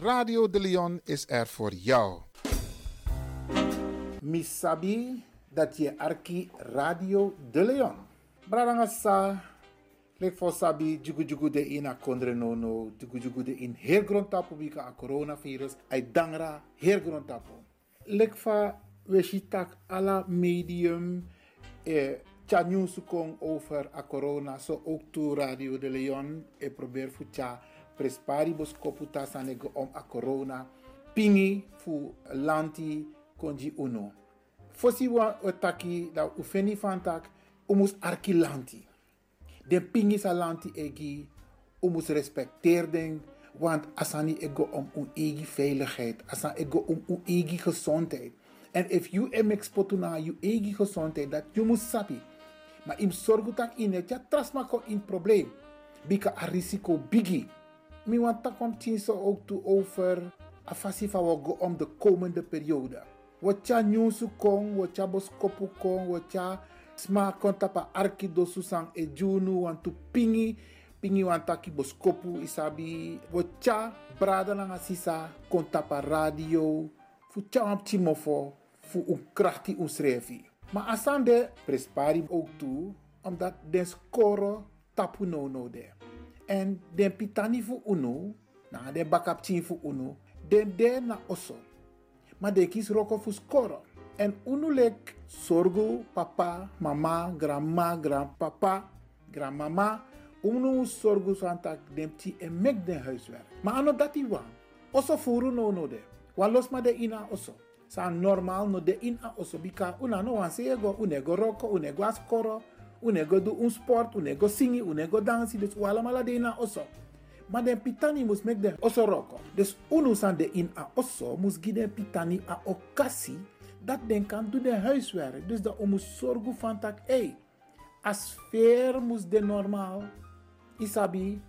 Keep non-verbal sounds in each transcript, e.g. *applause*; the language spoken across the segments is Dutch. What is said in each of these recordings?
Radio de Leon is er voor jou. Misabi dat je arki Radio de Leon. Bradanga sa lek for sabi jugu jugu de ina kondre no jugu jugu de in her grond tapo bika a coronavirus ay dangra her grond tapo. Lek fa we shitak ala medium e tja kong over a corona so ook to Radio de Leon e probeer fu tja prespari bos koputa sanego om a corona pingi fu lanti konji uno. Fosi wa otaki da ufeni fantak umus arki lanti. Den pingi sa lanti egi umus respecteer den want asani ego om un egi veiligheid, asan ego om un egi gezondheid. En if you em exportu na you egi gezondheid dat you must sabi. Maar im sorgu tak ine ja trasma ko in probleem. Bika a risico bigi. Mi want tak kwam so ook toe over afasi van we go om de komende periode. Wat ja nyusu kong, wat ja boskopu kong, wat ja sma konta pa arki sang e junu want tu pingi pingi wan taki boskopu isabi wat ja brada langa sisa konta pa radio fu cha am timofo fu un krachti un srevi. Maar asande prespari ook toe omdat den score tapu no no de. En den pitani fu uno, na den bakap chin fu uno, den de na oso. Maar de kies roko fu. En uno lek sorgo papa, mama, grandma, grandpapa, grandmama. Uno sorgo santak den pti en mek den huiswerk. Maar ano dati wan. Oso furu no no de. Wan los ma de ina oso. Sa normal no de in a oso bika una no wan sego, unego roko, unego unego do un sport, unego singi, unego dansi, dus wala mala de ina oso. Maar den pitani mus mek de oso roko. Dus unu san de in a oso mus gi den pitani a okasi dat den kan doen de huiswerk. Dus dat mus sorgu van tak, hey, a sfeer mus de normaal. Isabi,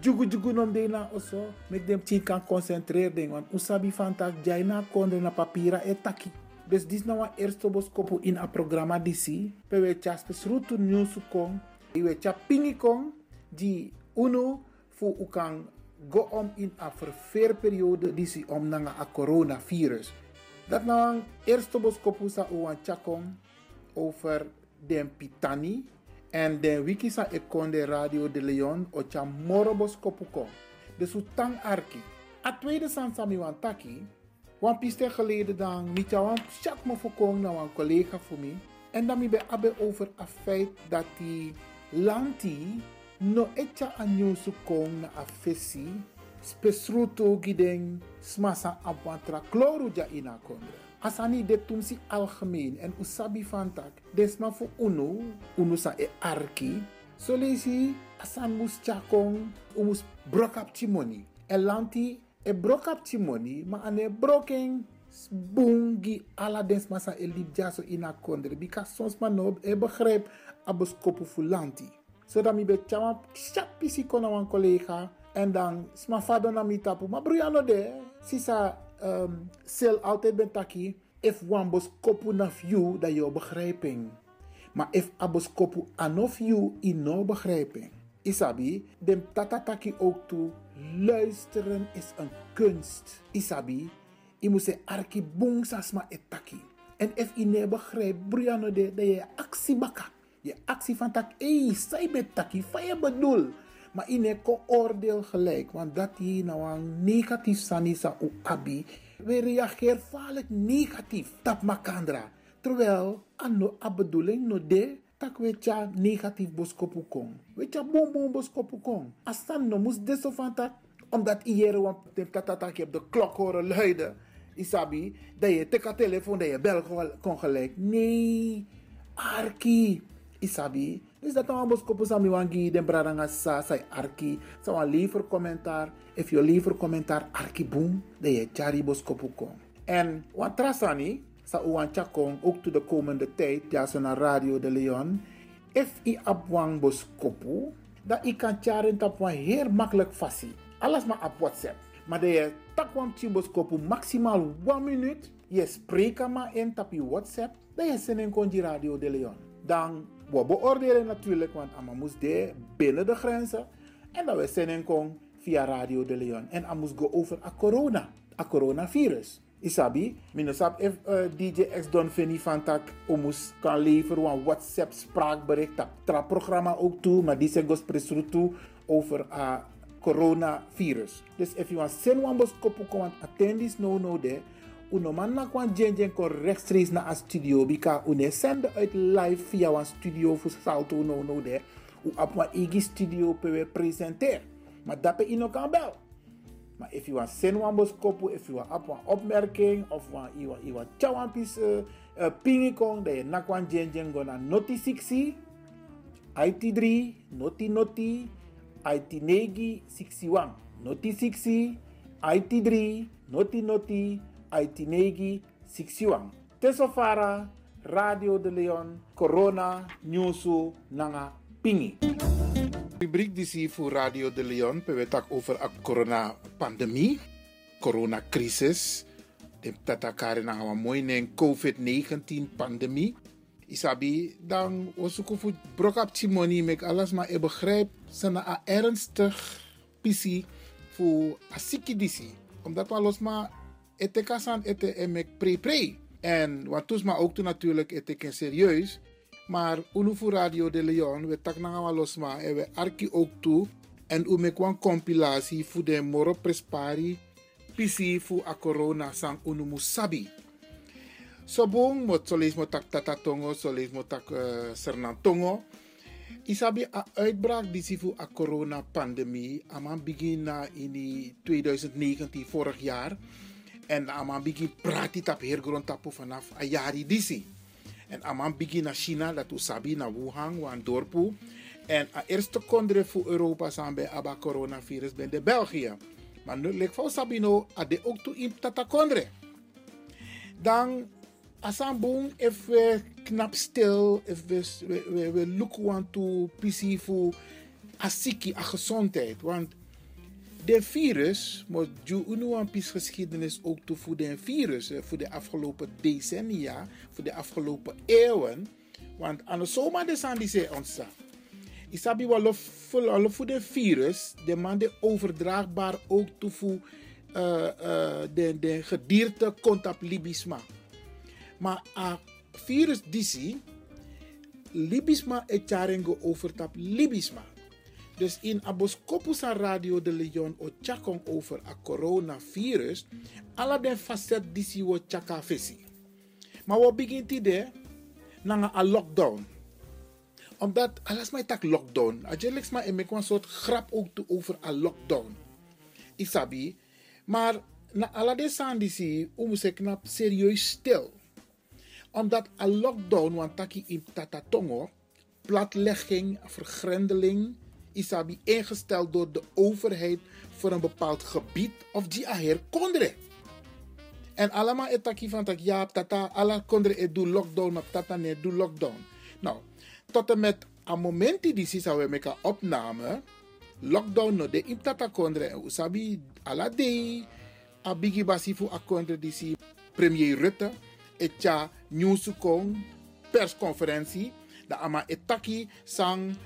jugu jugu nom de na oso, mek dem tin kan concentreer den, want usabi van tak jai na kondre na papira e taki. Dus dis nou een eerste boskopu in a programma disi, pe we tja spesrutu news kong, we tja pingi kong, di uno fu u kan go om in a verveerperiode disi om nanga a coronavirus. Dat nou een eerste boskopu sa u wan tja kong over den pitani, en de wiki sa ekonde Radio de Leon o cha kopuko. De sutang arki. A tweede san sami wan taki. Wan piste geleden dan niet wan chak me voorkong na wan collega voor me. En dan mi be abe over a feit dat die lanti no etja a nyusu kong na a fesi. Spesruto gideng smasa apwantra kloru ja ina kondre. Asani de tumsi algemeen en usabi fantak. Desma fu unu, unu sa e arki. So lesi asan mus chakong, umus brokap timoni. E lanti e brokap timoni, ma ane broken bungi ala desma sa e lip jaso ina kondre. Bika sons ma no e begrijp abos kopu fu lanti. So dan mi be chama chapisi kona wan collega. En dan sma fado na mi tapu. Ma bruyano de, sisa um, sel altijd ben taki. If one bos kopu naf you, dat je begrijping. Maar if abos kopu anof you, in no begrijping. Isabi, dem tatataki ook toe. Luisteren is een kunst. Isabi, je moet se arki bung sasma etaki. En if je ne begrijpt, Brianna de, dat je actie baka. Je actie van tak, hey, zij betaki, van je bedoel. Maar in oordeel gelijk, want dat hier nou een negatief sanisa u abi. We reageren vaak negatief, tap makandra. Terwijl, ano a bedoeling no de, tak we tja negatief boskopu kong. We tja bom bom boskopu kong. Asan no mus deso van omdat iere wan tatatak je op de klok horen luiden. Isabi, dat je teka telefoon, dat je bel kon gelijk. Nee, arki. Isabi, dus dat nou bos kopo sami wangi den bradanga sa sai arki. Sa wan liever commentaar. If je liever commentaar arki boom. De je chari bos kopo kon. En wan trasani. Sa uwan chakong ook to de komende tijd. Ja so na Radio de Leon. If i ap wang bos kopo. Dat i kan charen tap wan heel makkelijk fasi. Alles maar op WhatsApp. Maar de je tak wan bos kopo maximaal 1 minuut. Je spreekt maar in tap je WhatsApp. Dat je zin konji Radio de Leon. Dan we beoordelen natuurlijk, want Amma moest de binnen de grenzen. En dat we zin kon via Radio de Leon. En moest go over a corona, a coronavirus. Isabi, minusap if uh, DJ X Don Finny van tak omus kan leveren een WhatsApp spraakbericht, dat tra programma ook toe, maar die zijn gospresru toe over a coronavirus. Dus if you want send one bos kopu kom attend this no no de, uno man na kwan jen jen kon rechtstreeks naar a studio, bika une sende uit live via een studio voor salto no no de, u op een igi studio pe presenter. Maar dat pe ino kan bel. Maar if you want send one bos kopu, if you want op een opmerking of you you want chawan pis uh, uh, pingi kong de na kwan jen jen go na noti 60 IT3 noti noti IT negi 61 noti 60 IT3 noti noti IT negi 61 Tesofara Radio de Leon Corona Newsu Nanga Pingi Rubriek die voor Radio de Leon, we tak over a corona pandemie, corona crisis. De tata kare na hawa mooi nen COVID-19 pandemie. Isabi, dan osuku fu brok up timoni mek alles maar e begrijp sana a ernstig pisi fu a siki disi. Omdat we los maar ete kasan ete emek pre pre. En wat toes maar ook toen natuurlijk ete serieus. Maar unu fu Radio de Leon, we tak na wa los maar en we arki ook toe. En u mek wan compilatie fu de moro prespari pisi fu a corona sang unu musabi. Sobong mo solis mo tak tata tongo, solis mo tak uh, sernan tongo. Isabi a uitbraak die fu a corona pandemie. Aman begin na in die 2019 vorig jaar. En aman begin prati tap hergrond tapu vanaf a jari disi. En aman begin na China, dat u sabi na Wuhan, wan dorpu. En a eerste kondre fu Europa sambe aba coronavirus ben de België. Maar nu lek voor Sabino a de ook toe in tata kondre. Dan asan boom if we knap stil, if we, we, we, we look want to PC fu a siki, a gezondheid. Want de virus, moet je nu een pis geschiedenis ook toe voor de virus, voor de afgelopen decennia, voor de afgelopen eeuwen. Want aan de zomer de zijn die ze ontstaan. Isabi wel voor de virus, de man de overdraagbaar ook toe voor uh, uh, de, de gedierte contact libisma. Maar a virus disi, libisma et charengo overtap libisma. Dus in Aboskopusa Radio de Leon o chakong over a coronavirus, alla den facet disi wo chaka fesi. Maar wat begint ide? Nanga a lockdown. Omdat, alles mij tak lockdown. Ajelix maar ik een soort grap ook te over a lockdown. Isabi. Maar na alla de san disi, omus ik knap serieus stil. Omdat a lockdown, want taki in tatatongo, platlegging, vergrendeling, isabi ingesteld door de overheid voor een bepaald gebied of die aher kondre. En allemaal etaki van tak ja, tata, alla kondre e do lockdown, maar tata ne do lockdown. Nou, tot en met een moment die die zou we opname, lockdown no de im tata kondre, usabi alla day, a bigi basi kondre die si premier Rutte, etja nieuwsukong, persconferentie, da ama etaki sang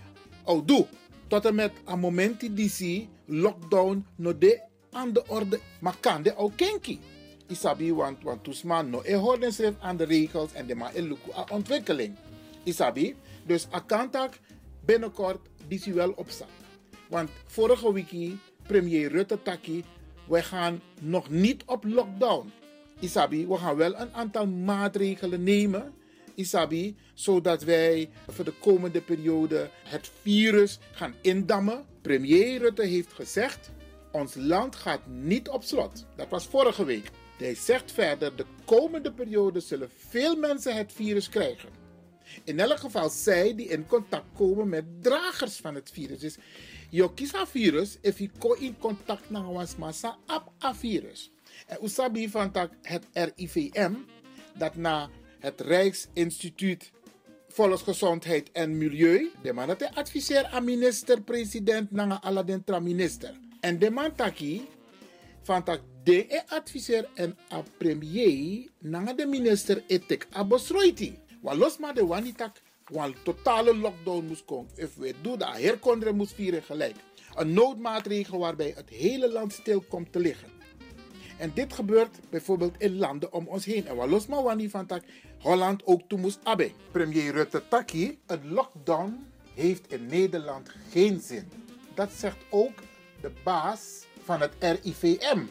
oudu tot en met een moment die zie lockdown no de aan de orde, maar kan de ook kenki. Isabi, want, want toesman no, e hoorden zich aan de regels en de ma eluku a ontwikkeling. Isabi, dus akantak binnenkort die wel opstaan. Want vorige week, premier Rutte Taki, we gaan nog niet op lockdown. Isabi, we gaan wel een aantal maatregelen nemen Isabi, zodat wij voor de komende periode het virus gaan indammen. Premier Rutte heeft gezegd: ons land gaat niet op slot. Dat was vorige week. Hij zegt verder: de komende periode zullen veel mensen het virus krijgen. In elk geval zij die in contact komen met dragers van het virus. Dus je kiest virus, if je in contact met was massa op virus. En usabi van het RIVM, dat na het Rijksinstituut Volksgezondheid en Milieu. De man dat adviseer aan minister-president nanga aladen tra minister. En de man taki van tak de en a premier nanga de minister etek abosroiti. Wa los maar de wani tak wan totale lockdown moest komen. If we doen dat herkondre moest vieren gelijk. Een noodmaatregel waarbij het hele land stil komt te liggen. En dit gebeurt bijvoorbeeld in landen om ons heen. En wat los maar wanneer van tak Holland ook toe moest abbe. Premier Rutte Taki, een lockdown heeft in Nederland geen zin. Dat zegt ook de baas van het RIVM.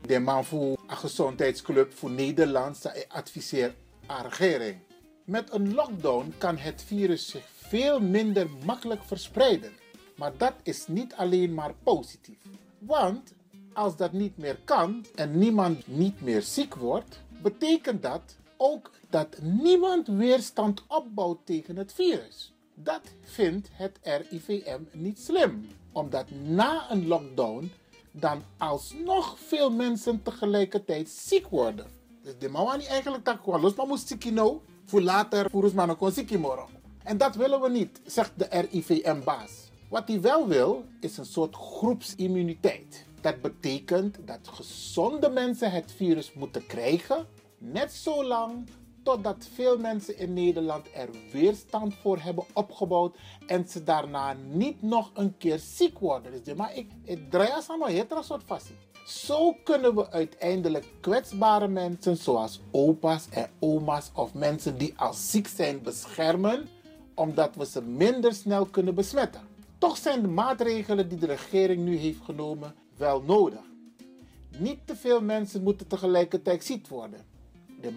De man voor een gezondheidsclub voor Nederland adviseert aan regering. Met een lockdown kan het virus zich veel minder makkelijk verspreiden. Maar dat is niet alleen maar positief. Want als dat niet meer kan en niemand niet meer ziek wordt, betekent dat ook dat niemand weerstand opbouwt tegen het virus. Dat vindt het RIVM niet slim, omdat na een lockdown dan alsnog veel mensen tegelijkertijd ziek worden. Dus de mama eigenlijk dat gewoon los maar moest ziek nou, voor later voor maar nog ziek morgen. En dat willen we niet, zegt de RIVM-baas. Wat hij wel wil, is een soort groepsimmuniteit. Dat betekent dat gezonde mensen het virus moeten krijgen, net zolang totdat veel mensen in Nederland er weerstand voor hebben opgebouwd en ze daarna niet nog een keer ziek worden. Dus maar ik, ik draai als een soort vast. Zo kunnen we uiteindelijk kwetsbare mensen zoals opa's en oma's of mensen die al ziek zijn beschermen, omdat we ze minder snel kunnen besmetten. Toch zijn de maatregelen die de regering nu heeft genomen wel nodig. Niet te veel mensen moeten tegelijkertijd ziek worden. De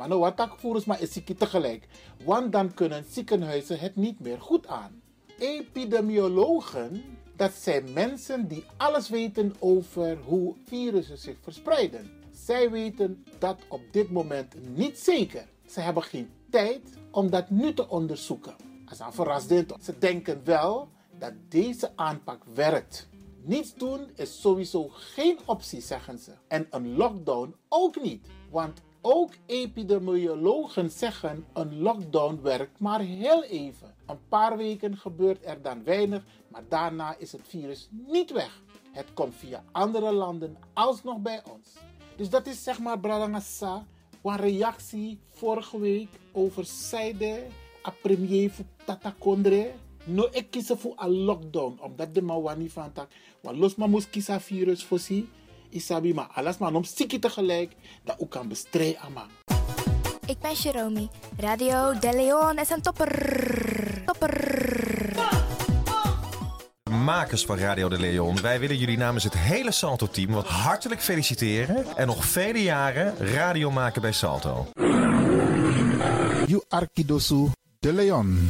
voeren maar is ziek tegelijk, want dan kunnen ziekenhuizen het niet meer goed aan. Epidemiologen, dat zijn mensen die alles weten over hoe virussen zich verspreiden. Zij weten dat op dit moment niet zeker. Ze hebben geen tijd om dat nu te onderzoeken. Als een verrassend. Ze denken wel dat deze aanpak werkt. Niets doen is sowieso geen optie, zeggen ze. En een lockdown ook niet. Want ook epidemiologen zeggen een lockdown werkt maar heel even. Een paar weken gebeurt er dan weinig, maar daarna is het virus niet weg. Het komt via andere landen alsnog bij ons. Dus dat is zeg maar Bradangasa, een reactie vorige week over zijde a premier Tata Kondre. No, ik kies voor een lockdown, omdat de mawani van tak. Want los maar moest kiezen virus voor si. Isabi, maar alles maar om stikken tegelijk, dat ook kan bestrijden. Ik ben Jeromy. Radio De Leon is een topper. Topper. Makers van Radio De Leon, wij willen jullie namens het hele Salto-team wat hartelijk feliciteren en nog vele jaren radio maken bij Salto. You Arkidosu De Leon.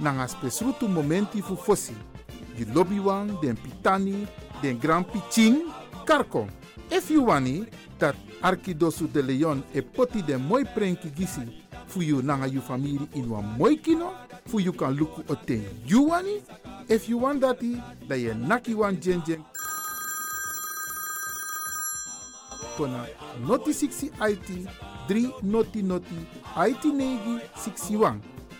nanga spesrutu momenti fu fosi. You lobby wan, den pitani, den grand piching, karko. If you wani, dat Arkidosu de Leon e poti den mooi prenki gisi fu you nanga you family in wan mooi kino, fu you kan luku oten you wani. If you want dati, da ye naki wan. Kona noti 60 IT, 3 noti noti, IT negi 61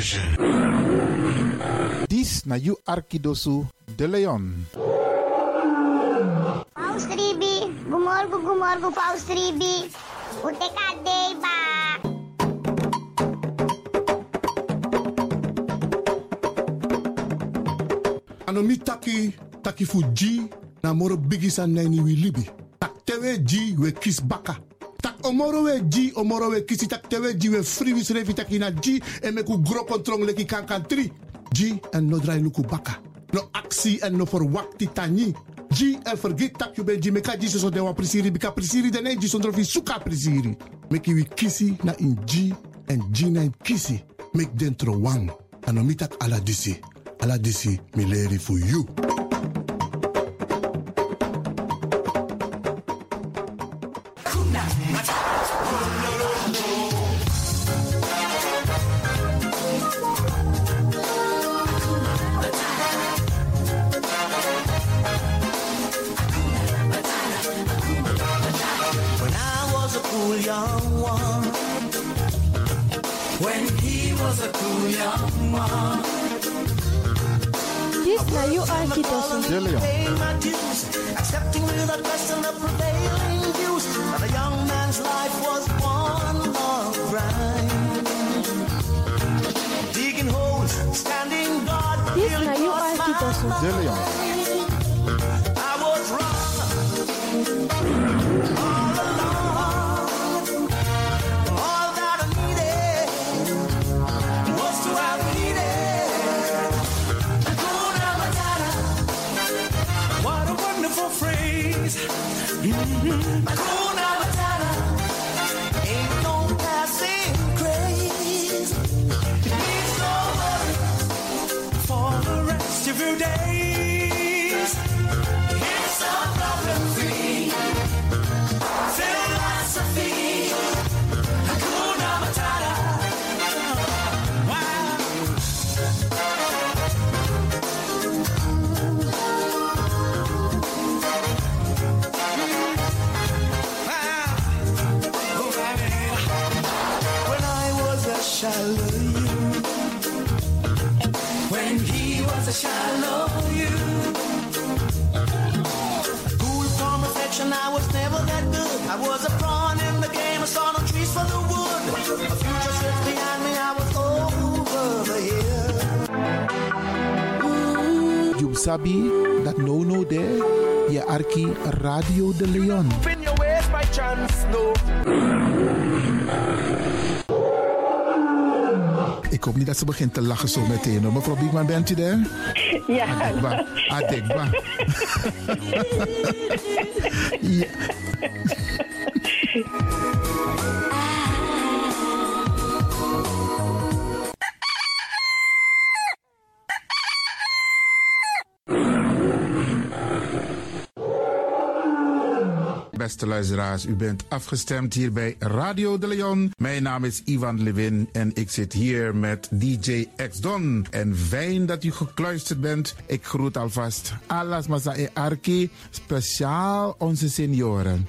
Ignition. Dis na you Arkidosu de Leon. Paus Ribi, gumorgo gumorgo Paus Ribi. Ute kadei ba. Ano mi taki, taki fu G, Na moro bigi san nani wi libi. Tak tewe ji we kis baka. Tak omoro we ji, omoro we kisi tak tewe ji we free wis revi tak ina ji en me ku gro kontrong leki kan kan tri. Ji en no drai luku baka. No actie en no verwakti tani. Ji en vergeet tak je ben ji meka ji so de wa prisiri bika prisiri de ne ji sondro suka prisiri. Meki wi kisi na in ji en ji na in kisi. Mek dentro wang. Anomitak ala disi. Ala disi mi for you. Песня You Are Hitosu. Delia. Accepting without question the prevailing views that a young man's life was one long grind. Digging holes, standing guard, Pesня You Are Hitosu. Delia. You sabi that no no there. Je arki Radio de Leon. Spin your ways by chance, no. Ik hoop niet dat ze begint te lachen zo meteen. hoor. Mevrouw Biekman, bent u daar? Ja. Adekba. Adekba. *laughs* *laughs* *laughs* ja. Beste u bent afgestemd hier bij Radio de Leon. Mijn naam is Ivan Levin en ik zit hier met DJ X Don. En fijn dat u gekluisterd bent. Ik groet alvast Alas Masa e Arki, speciaal onze senioren.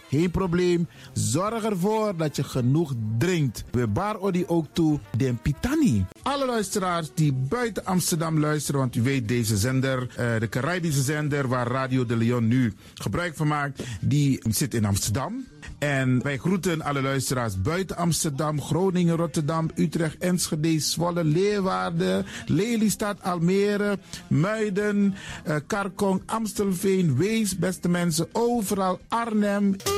Geen probleem. Zorg ervoor dat je genoeg drinkt. We bar odi ook toe den pitani. Alle luisteraars die buiten Amsterdam luisteren, want u weet deze zender, eh, de Caribische zender waar Radio de Leon nu gebruik van maakt, die zit in Amsterdam. En wij groeten alle luisteraars buiten Amsterdam, Groningen, Rotterdam, Utrecht, Enschede, Zwolle, Leeuwarden, Lelystad, Almere, Muiden, eh, Karkong, Amstelveen, Wees, beste mensen, overal Arnhem,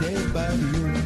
des ballons.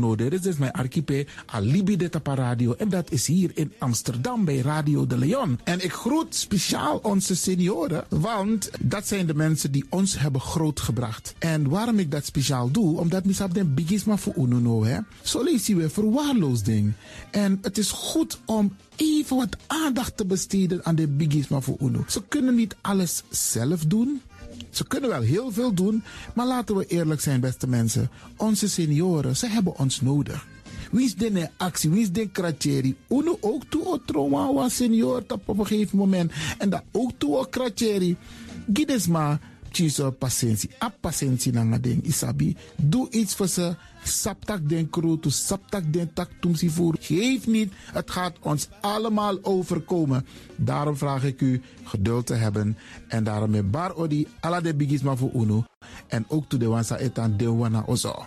Nono. Dit is dus mijn archipel Alibi de Tapa Radio. En dat is hier in Amsterdam bij Radio de Leon. En ik groet speciaal onze senioren, want dat zijn de mensen die ons hebben grootgebracht. En waarom ik dat speciaal doe, omdat misap den bigisma voor ununo, hè. Zo lezen we verwaarloosding. En het is goed om even wat aandacht te besteden aan de bigisma voor uno. Ze kunnen niet alles zelf doen. Ze kunnen wel heel veel doen, maar laten we eerlijk zijn, beste mensen. Onze senioren, ze hebben ons nodig. Wie is de actie, wie is de kratjeri? Uno ook toe o trauma wa senior op een gegeven moment. En dat ook toe o kratjeri. Gides maar tjiso patiëntie. A patiëntie na isabi. Doe iets voor ze. Saptak den kroto, saptak den tak tumsi voer. Geef niet, het gaat ons allemaal overkomen. Daarom vraag ik u geduld te hebben. En daarom met bar odi ala de bigisma voor uno. En ook to de wansa etan de wana ozo.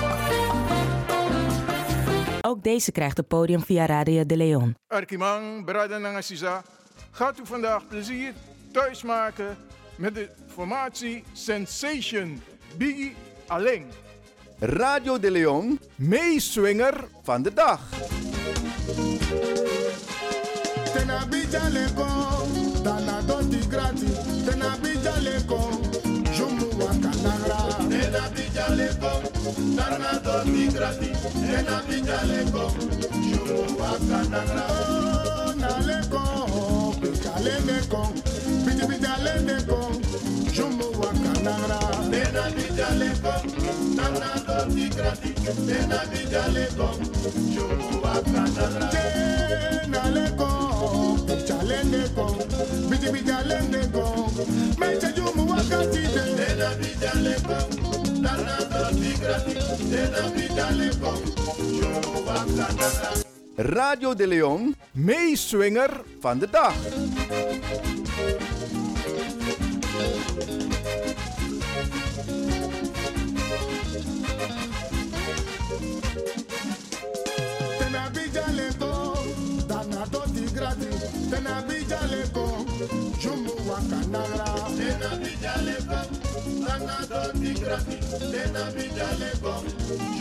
Ook deze krijgt het podium via Radio de Leon. Arkimang, Brada Nangasisa, gaat u vandaag plezier thuis maken met de formatie Sensation Biggie Aleng. Radio de Leon, meeswinger van de dag. Tena bija leko, dana doti grati. Tena bija leko, jumu wakanagra. Tena bija leko, dana doti grati. Tena bija leko, jumu wakanagra. Oh, na leko, bija leko, bija bija leko, jumu wakanagra. Tena bija leko, dana doti grati. Tena bija leko, jumu wakanagra. Tena leko alende kon bidi bidi alende kon meche jumu wakati de. Dena bidi alende kon dana doti grati dena bidi alende kon jumu wakati Radio de Leon, meeswinger van de dag. Kanagra. Dena bijale bom, nana doti grati. Dena bijale bom,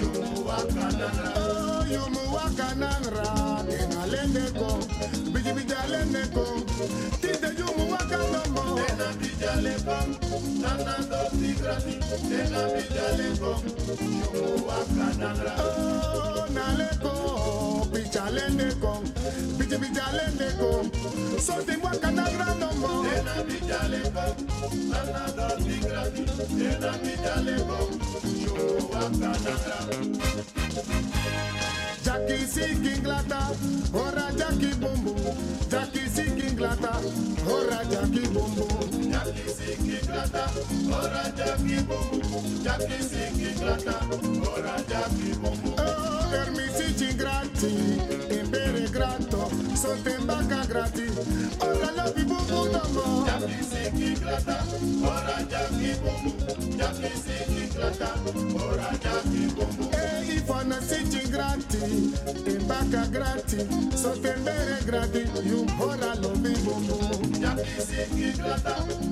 yumu wa kanagra. Oh, yumu wa kanagra. Dena lende ko, biji bijale neko. Tite yumu wa kanomo. Dena bijale bom, nana doti grati. Dena bijale bom, yumu wa kanagra. Oh, naleko, bijale neko. Biji bijale neko. Something wa kanagra no more. Dena bijale bom, nana doti grati. Dena bijale bom, yumu wa kanagra. Jackie seeking glata, ora Jackie bumbu. Jackie seeking glata, ora Jackie bumbu. Jackie seeking glata, ora Jackie bumbu. Jackie seeking glata, ora Jackie bumbu. Oh, permisi grati, impere grato, sottembacca grati. Ora la bumbu domo. Jackie seeking glata, ora Jackie bumbu. Jackie seeking glata, ora Jackie bumbu. Eh, ifana sitting grati, imbaka grati, sottembere grati, you ora lo bumbu. Jackie seeking glata,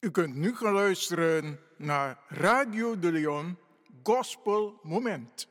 U kunt nu gaan luisteren naar Radio de Leon Gospel Moment.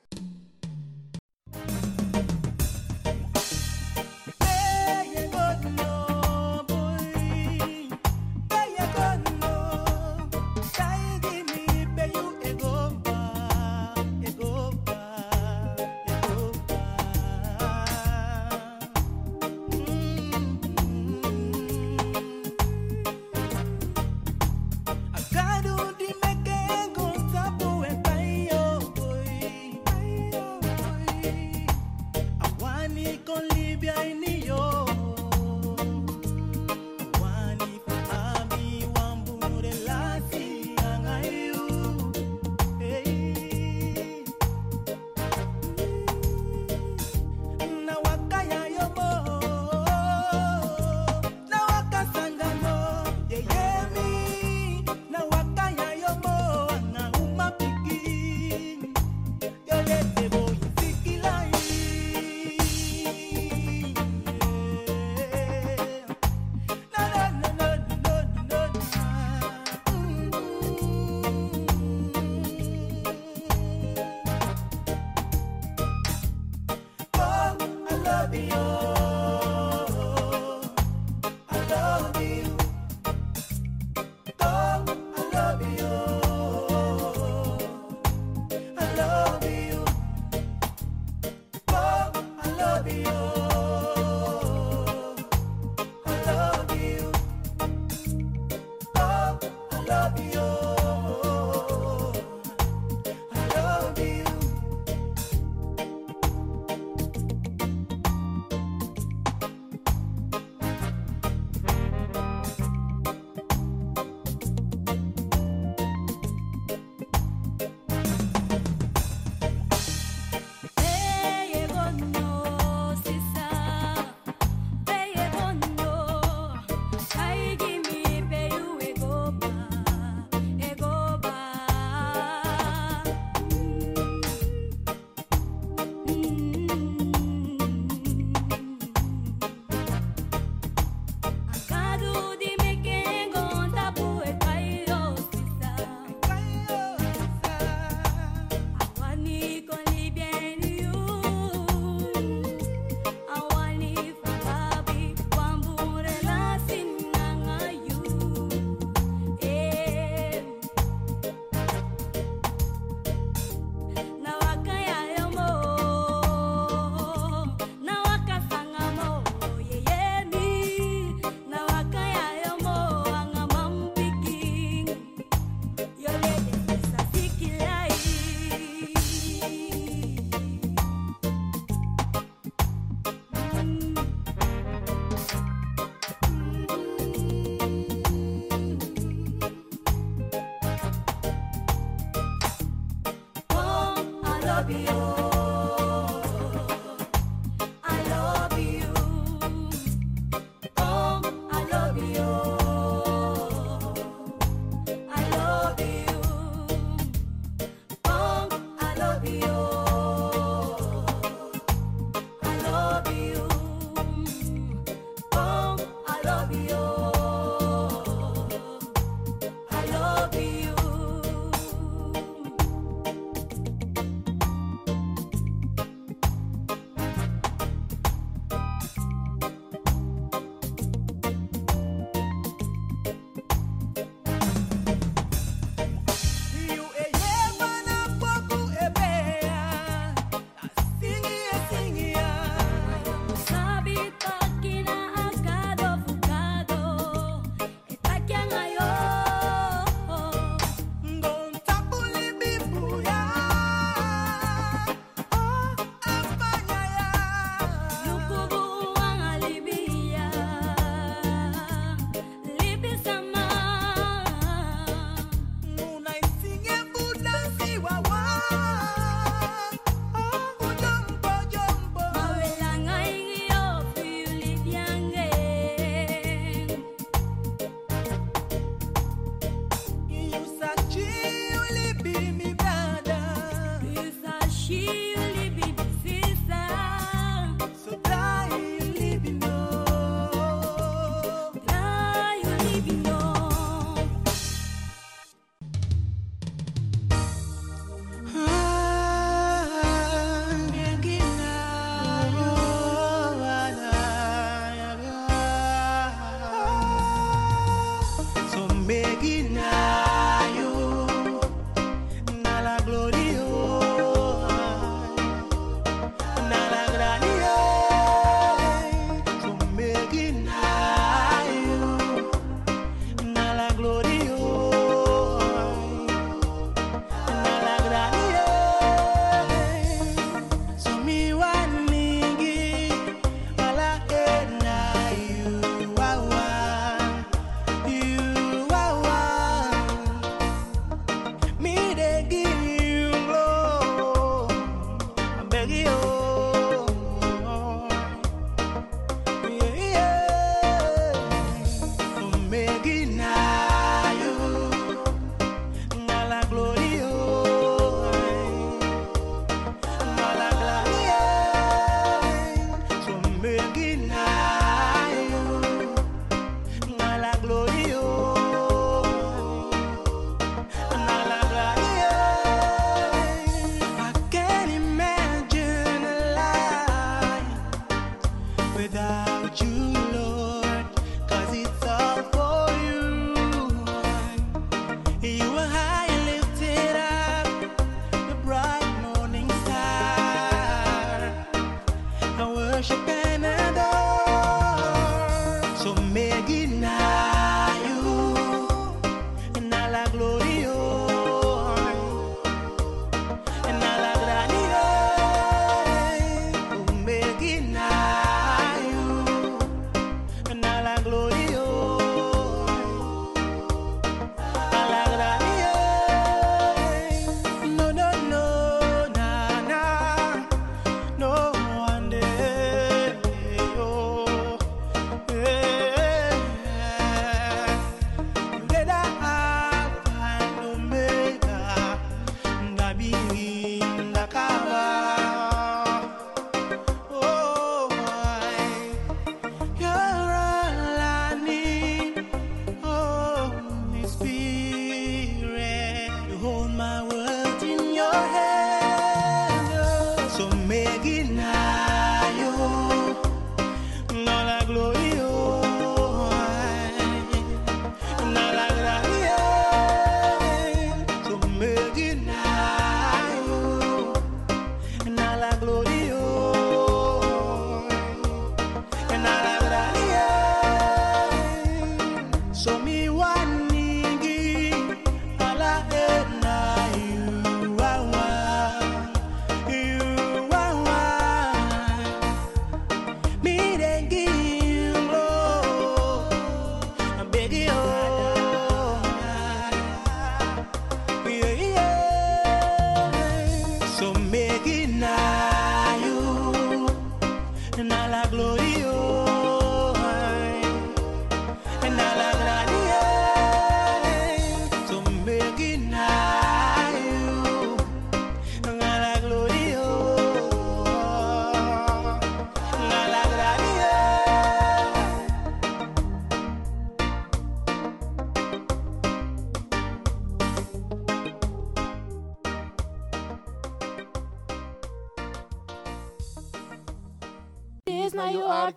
be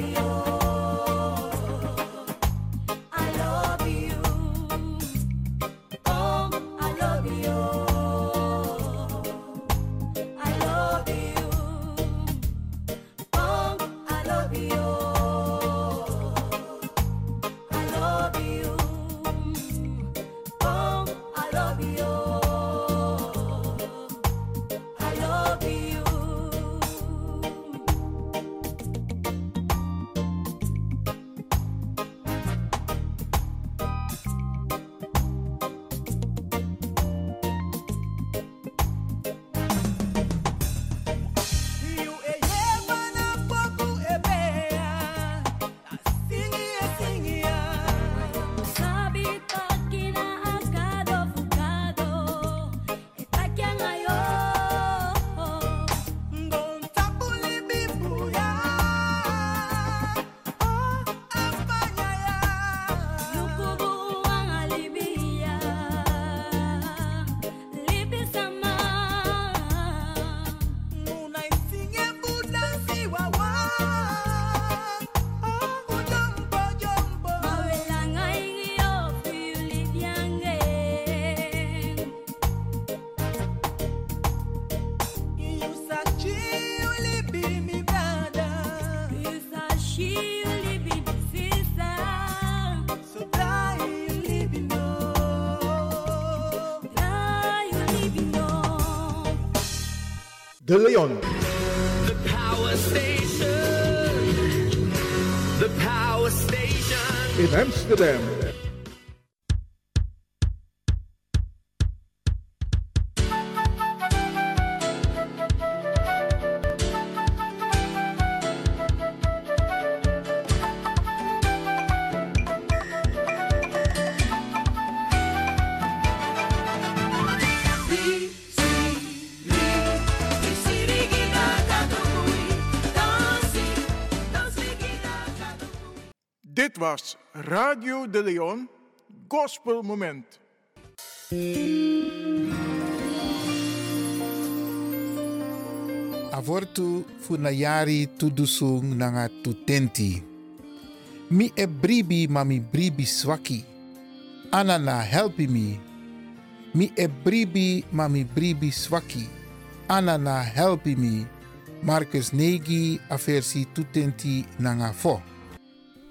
I De Leon. The power station. The power station. In Amsterdam. Radio de Leon Gospel Moment. Avortu funayari tudusung nanga tutenti. Mi e bribi mami bribi swaki. Anana helpi mi. Mi e bribi mami bribi swaki. Anana helpi mi. Marcus Negi aversi tutenti nanga fo.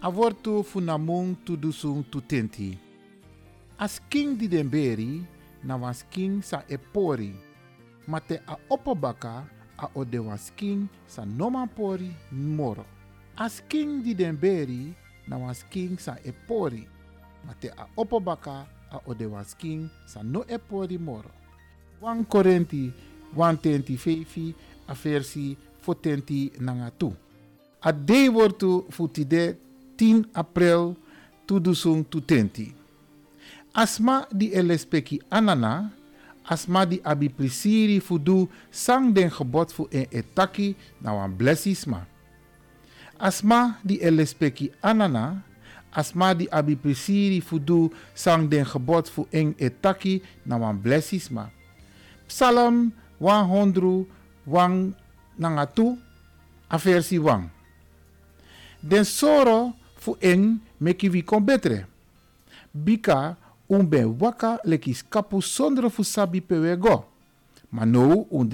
Avortu funamung tudusung tutenti. As king di den beri, na king sa epori. Mate a opobaka a ode king sa noman pori moro. As king di den beri, na king sa epori. Mate a opobaka a ode king sa no epori moro. 1 Korenti 1 fefi a versi 40 nanga tu. A dei wortu futide 10 april 2020. Asma di elespeki anana, asma di abi prisiri fudu sang den gebod fu en etaki na wan blessisma. Asma di elespeki anana, asma di abi prisiri fudu sang den gebod fu en etaki na wan blessisma. Psalm 100 wang nangatu a versi wang. Den soro fu eng meki vi kon betre. Bika un ben waka leki skapu sondro fu sabi pewe go. Maar nou un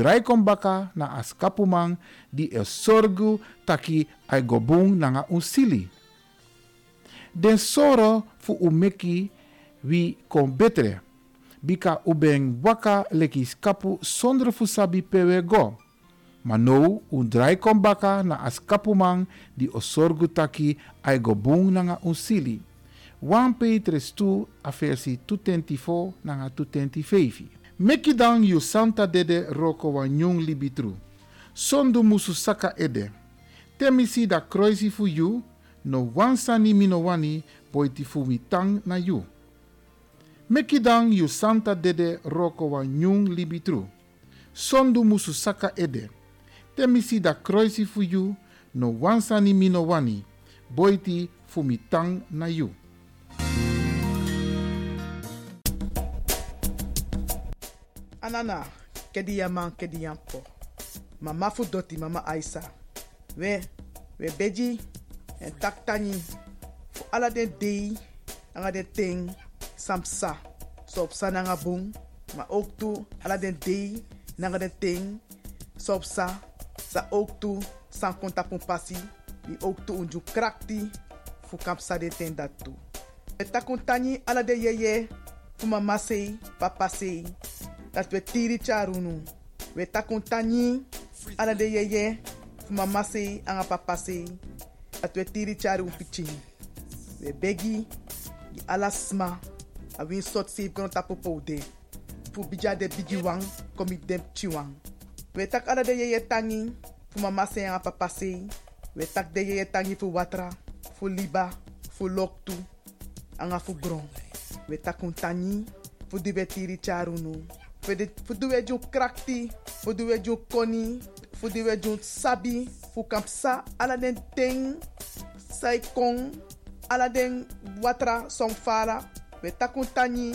na as kapu man di e taki ai gobung nanga un sili. Den soro fu u meki wi kon betre. Bika u ben waka leki skapu sondro fu sabi pewe go. Maar nou, un drai kon baka na as kapuman di o sorgu taki bung nanga un sili. 1 Petrus 2 a versi 224 nanga 225. Meki dan yu santa dede roko wa nyung libitru. Sondu musu saka ede. Temisi da kroisi fu yu, no wansani mino wani boiti fu mi tang na yu. Meki dan yu santa dede roko wa nyung libitru. Sondu musu saka ede. Temisi da kroisi fu yu no wansani mino wani boiti fu mi tang na yu. Anana, kedi yaman kedi yampo. Mama fu doti mama Aisa. We, we beji en tak tani fu ala den dei anga den ting samsa. So op sa bung, maar ook ala den dei den ting so sa ook toe san konta pun pasi di ook toe unju krakti fu kamp sa de ten dat toe. We takun tani ala de yeye fu mama sei, papa sei, dat we tiri charunu. We takun tani ala de yeye fu mama sei, anga papa sei, dat we tiri charu pichin. We begi di ala sma a win sot save kono tapu poude. Fu bija de bigi wang komi dem chiwang. We tak ala de yeye tangi fu mama se en papa se. We tak de tangi fu watra, fu liba, fu loktu, anga fu gron. We tak un tangi charunu. Fu duwe krakti, fu duwe koni, fu sabi, fu kampsa ala den ting, sai kong, watra song fara. We tak un tangi,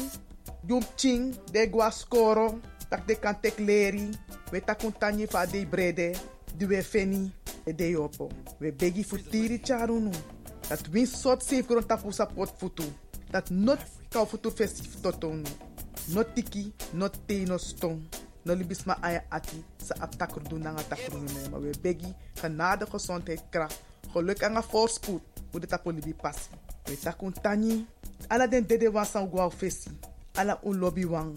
ching, de gua skoro, tak de kan tek leri, we tak un tangi fa de brede, di we feni, e de yopo. We begi fu tiri charunu. Dat win sot safe gron tapu support futu. Dat not kau futu festif totonu. Not tiki, not te, no. No libisma aya ati, sa ap takru doen nanga takru me. Maar we begi, genade, gezondheid, kracht. Geluk en voorspoed, hoe de tapu libi passi. We takun tangi, ala den dede wan san gwa fesi. Ala un lobby wang.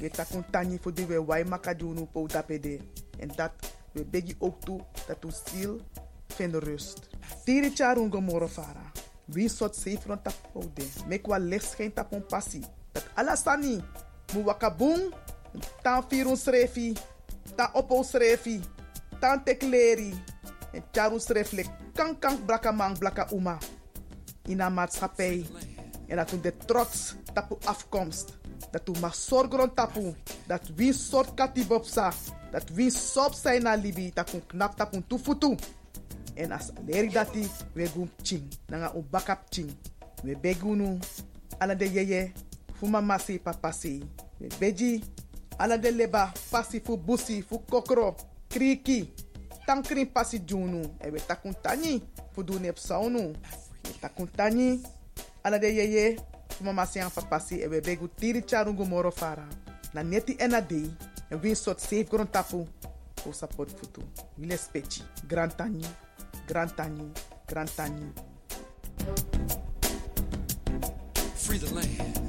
We takun tangi voor we wai makadunu po tapede. En dat we begi ook toe dat u ziel vindt rust. Tiri charun gomoro fara. Wie soort zeven tapu de. Mek wa licht geen tapon passie. Dat alasani. Mu wakabung. Tan firun srefi. Tan opo srefi. Tan. En charu sreflek. Kan kan blaka man blaka uma. In een maatschappij. En dat toen de trots tapu afkomst. Dat toen mag zorgen tapu. Dat wie soort katibopsa. Dat wie sop zijn na libi. Dat kun knap tapu tufutu. En as leri dati we gum ching. Nanga un bakap ching. We begunu. Ala de yeye. Fu mama si. We beji. Ala de leba. Pasi fu busi. Fu kokro. Kriki. Tankrin pasi junu. E we takun tani. Fu du nep saunu. We takun tani. Ala de yeye. Mama si an papa si. E we begu tiri charungu moro fara. Na neti ena dei. En win sot safe gron tapu. Fu support futu. Wile speci. Grand tani. Grand Tani, Grand Tani. Free the land.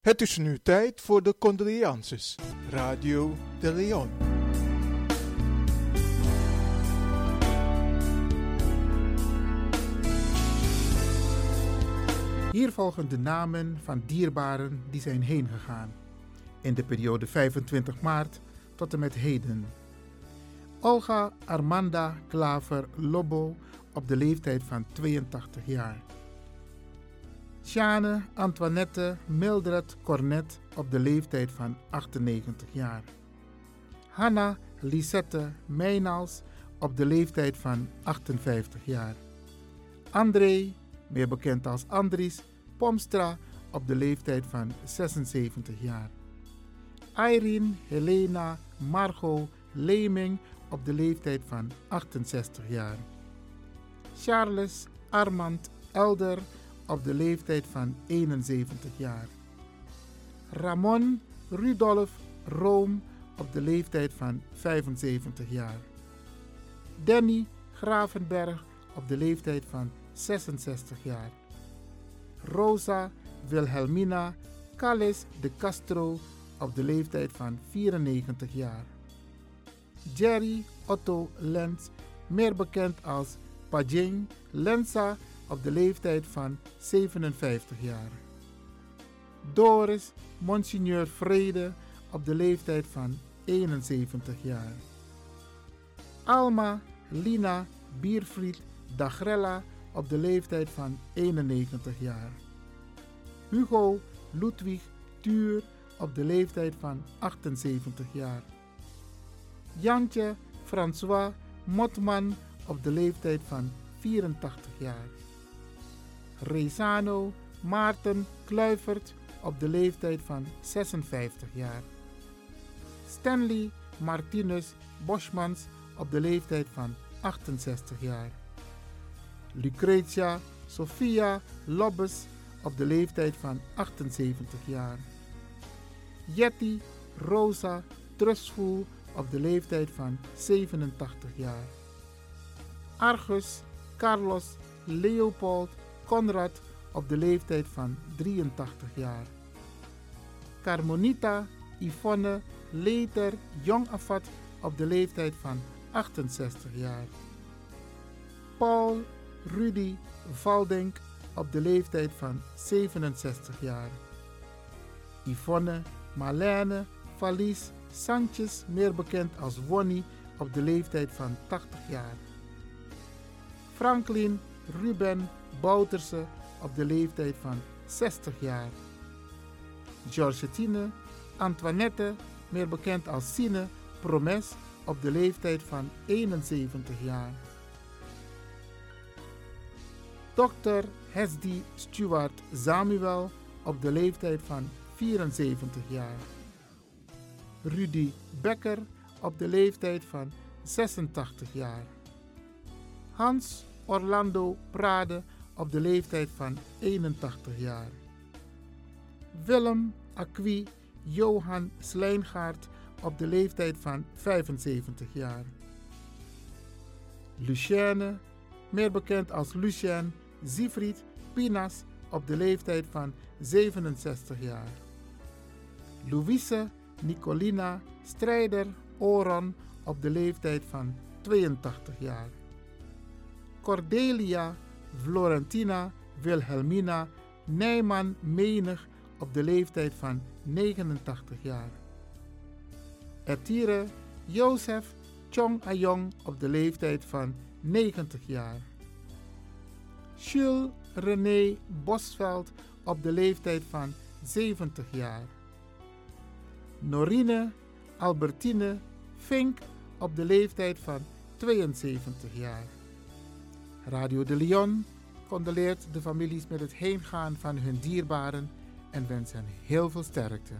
Het is nu tijd voor de condolences. Radio de Leon. Volgen de namen van dierbaren die zijn heen gegaan in de periode 25 maart tot en met heden. Olga Armanda Klaver Lobo op de leeftijd van 82 jaar. Sjane Antoinette Mildred Cornet op de leeftijd van 98 jaar. Hanna Lisette Meynals op de leeftijd van 58 jaar. André meer bekend als Andries Pomstra op de leeftijd van 76 jaar. Irene Helena Margot Leming op de leeftijd van 68 jaar. Charles Armand Elder op de leeftijd van 71 jaar. Ramon Rudolf Room op de leeftijd van 75 jaar. Danny Gravenberg op de leeftijd van 66 jaar. Rosa Wilhelmina Calles de Castro op de leeftijd van 94 jaar. Jerry Otto Lenz, meer bekend als Pajing Lenza op de leeftijd van 57 jaar. Doris Monsignor Vrede op de leeftijd van 71 jaar. Alma Lina Bierfried Dagrella op de leeftijd van 91 jaar. Hugo Ludwig Tuur op de leeftijd van 78 jaar. Jantje François Motman op de leeftijd van 84 jaar. Rezano Maarten Kluivert op de leeftijd van 56 jaar. Stanley Martinus Boschmans op de leeftijd van 68 jaar. Lucretia Sophia Lobbes op de leeftijd van 78 jaar. Jetty Rosa Trustful op de leeftijd van 87 jaar. Argus Carlos Leopold Conrad op de leeftijd van 83 jaar. Carmonita Yvonne Leter Jong Afat op de leeftijd van 68 jaar. Paul Rudy Valdink op de leeftijd van 67 jaar. Yvonne Marlene Valies Sanchez, meer bekend als Wonnie, op de leeftijd van 80 jaar. Franklin Ruben Bouterse op de leeftijd van 60 jaar. Georgetine Antoinette, meer bekend als Sine Promes, op de leeftijd van 71 jaar. Dr. Hesdy Stuart Samuel op de leeftijd van 74 jaar. Rudy Becker op de leeftijd van 86 jaar. Hans Orlando Prade op de leeftijd van 81 jaar. Willem Acqui Johan Slijngaard op de leeftijd van 75 jaar. Lucienne, meer bekend als Lucien Siegfried Pinas op de leeftijd van 67 jaar. Louise Nicolina Strijder Oron op de leeftijd van 82 jaar. Cordelia Florentina Wilhelmina Nijman Menig op de leeftijd van 89 jaar. Ertire Jozef Chong Ayong op de leeftijd van 90 jaar. Jules René Bosveld op de leeftijd van 70 jaar. Norine Albertine Fink op de leeftijd van 72 jaar. Radio de Leon condoleert de families met het heengaan van hun dierbaren en wens hen heel veel sterkte.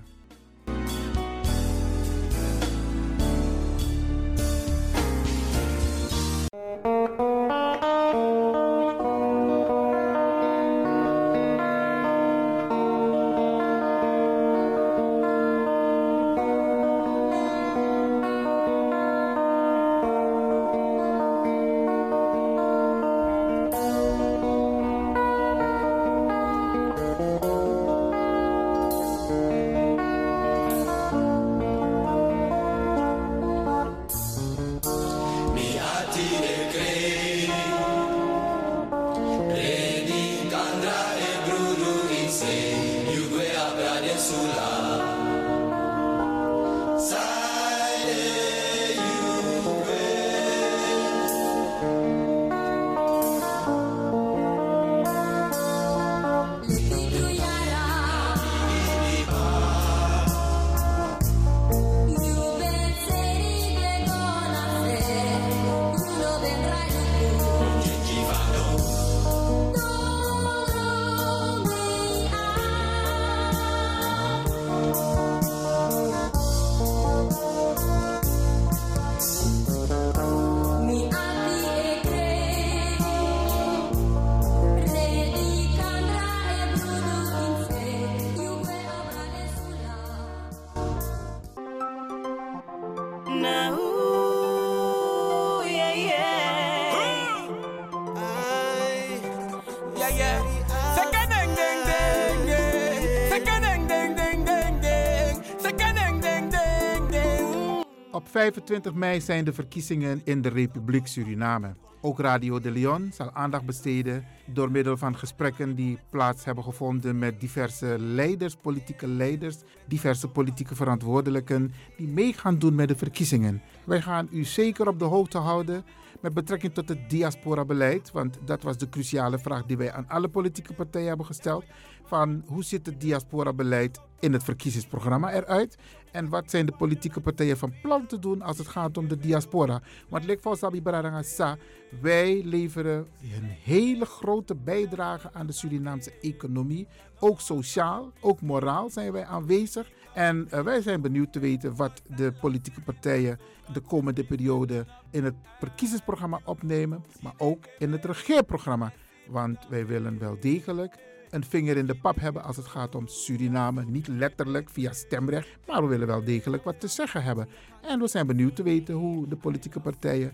25 mei zijn de verkiezingen in de Republiek Suriname. Ook Radio de Leon zal aandacht besteden door middel van gesprekken die plaats hebben gevonden met diverse leiders, politieke leiders, diverse politieke verantwoordelijken die mee gaan doen met de verkiezingen. Wij gaan u zeker op de hoogte houden met betrekking tot het diaspora-beleid, want dat was de cruciale vraag die wij aan alle politieke partijen hebben gesteld. Van hoe ziet het diaspora-beleid in het verkiezingsprogramma eruit? En wat zijn de politieke partijen van plan te doen als het gaat om de diaspora? Want Lek van Sabi Baradangasa, wij leveren een hele grote bijdrage aan de Surinaamse economie. Ook sociaal, ook moraal zijn wij aanwezig. En eh, wij zijn benieuwd te weten wat de politieke partijen de komende periode in het verkiezingsprogramma opnemen, maar ook in het regeerprogramma. Want wij willen wel degelijk een vinger in de pap hebben als het gaat om Suriname. Niet letterlijk via stemrecht, maar we willen wel degelijk wat te zeggen hebben. En we zijn benieuwd te weten hoe de politieke partijen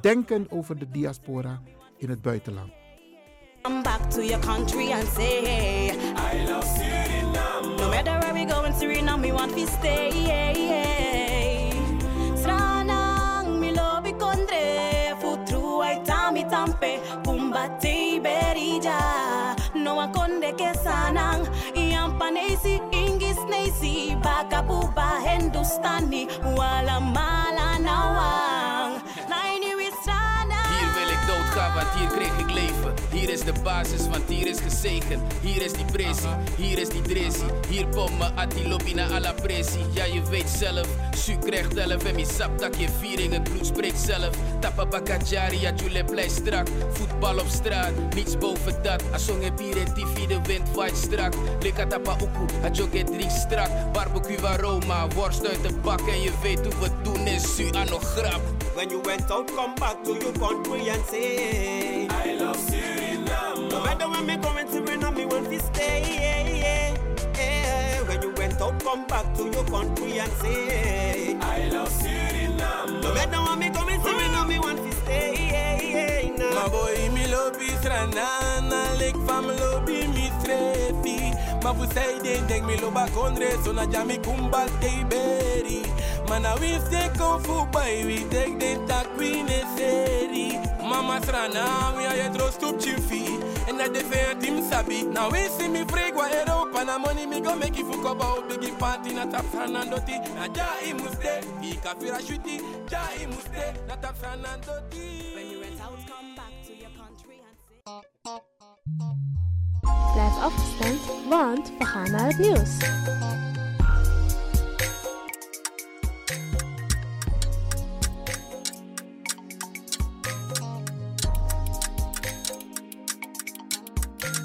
denken over de diaspora in het buitenland. Come back to your country and say hey. I love Suriname. No matter where we go in Suriname, we want to stay. Sranang mi lobi kondre futru tami tampe pumba te berija wakondeke sanang iyampaneisi ingisneisi bakapuba hindustani. Wala malanawa want hier kreeg ik leven. Hier is de basis, want hier is gezegen. Hier is die pressie, hier is die dressie. Hier pom me ati lobby na alla pressie. Ja, je weet zelf, su krijgt elf en mi sap je viering, het bloed spreekt zelf. Tappa bakajari, ja, jule blij strak. Voetbal op straat, niets boven dat. Asong en TV, de wind waait strak. Lika tapa uku, a joget drie strak. Barbecue aroma, worst uit de bak. En je weet hoe we doen is su aan nog grap. When you went out, come back to your country and say I love Suriname. No matter when me go in Suriname, me want to stay. When you went out, come back to your country and say I love Suriname. No matter when me go in Suriname, me want to stay. My boy, me lobby stranana, lek van me lobby mi strefi. Maar voor zij den denk me loba kondre, so na jami kumbal te beri. Mana we stay kung fu by we take den tak we necessary. Mama strana, we are your trust to chifi. And that the fair team sabi. Now we see me freak wa Europa na money me go make you fuck about big party na tap sanandoti. Na ja i muste, i kafira shuti, ja i muste, na tap sanandoti. When you went out, come back to your country and say. Blijf afgestemd, want we gaan naar het nieuws.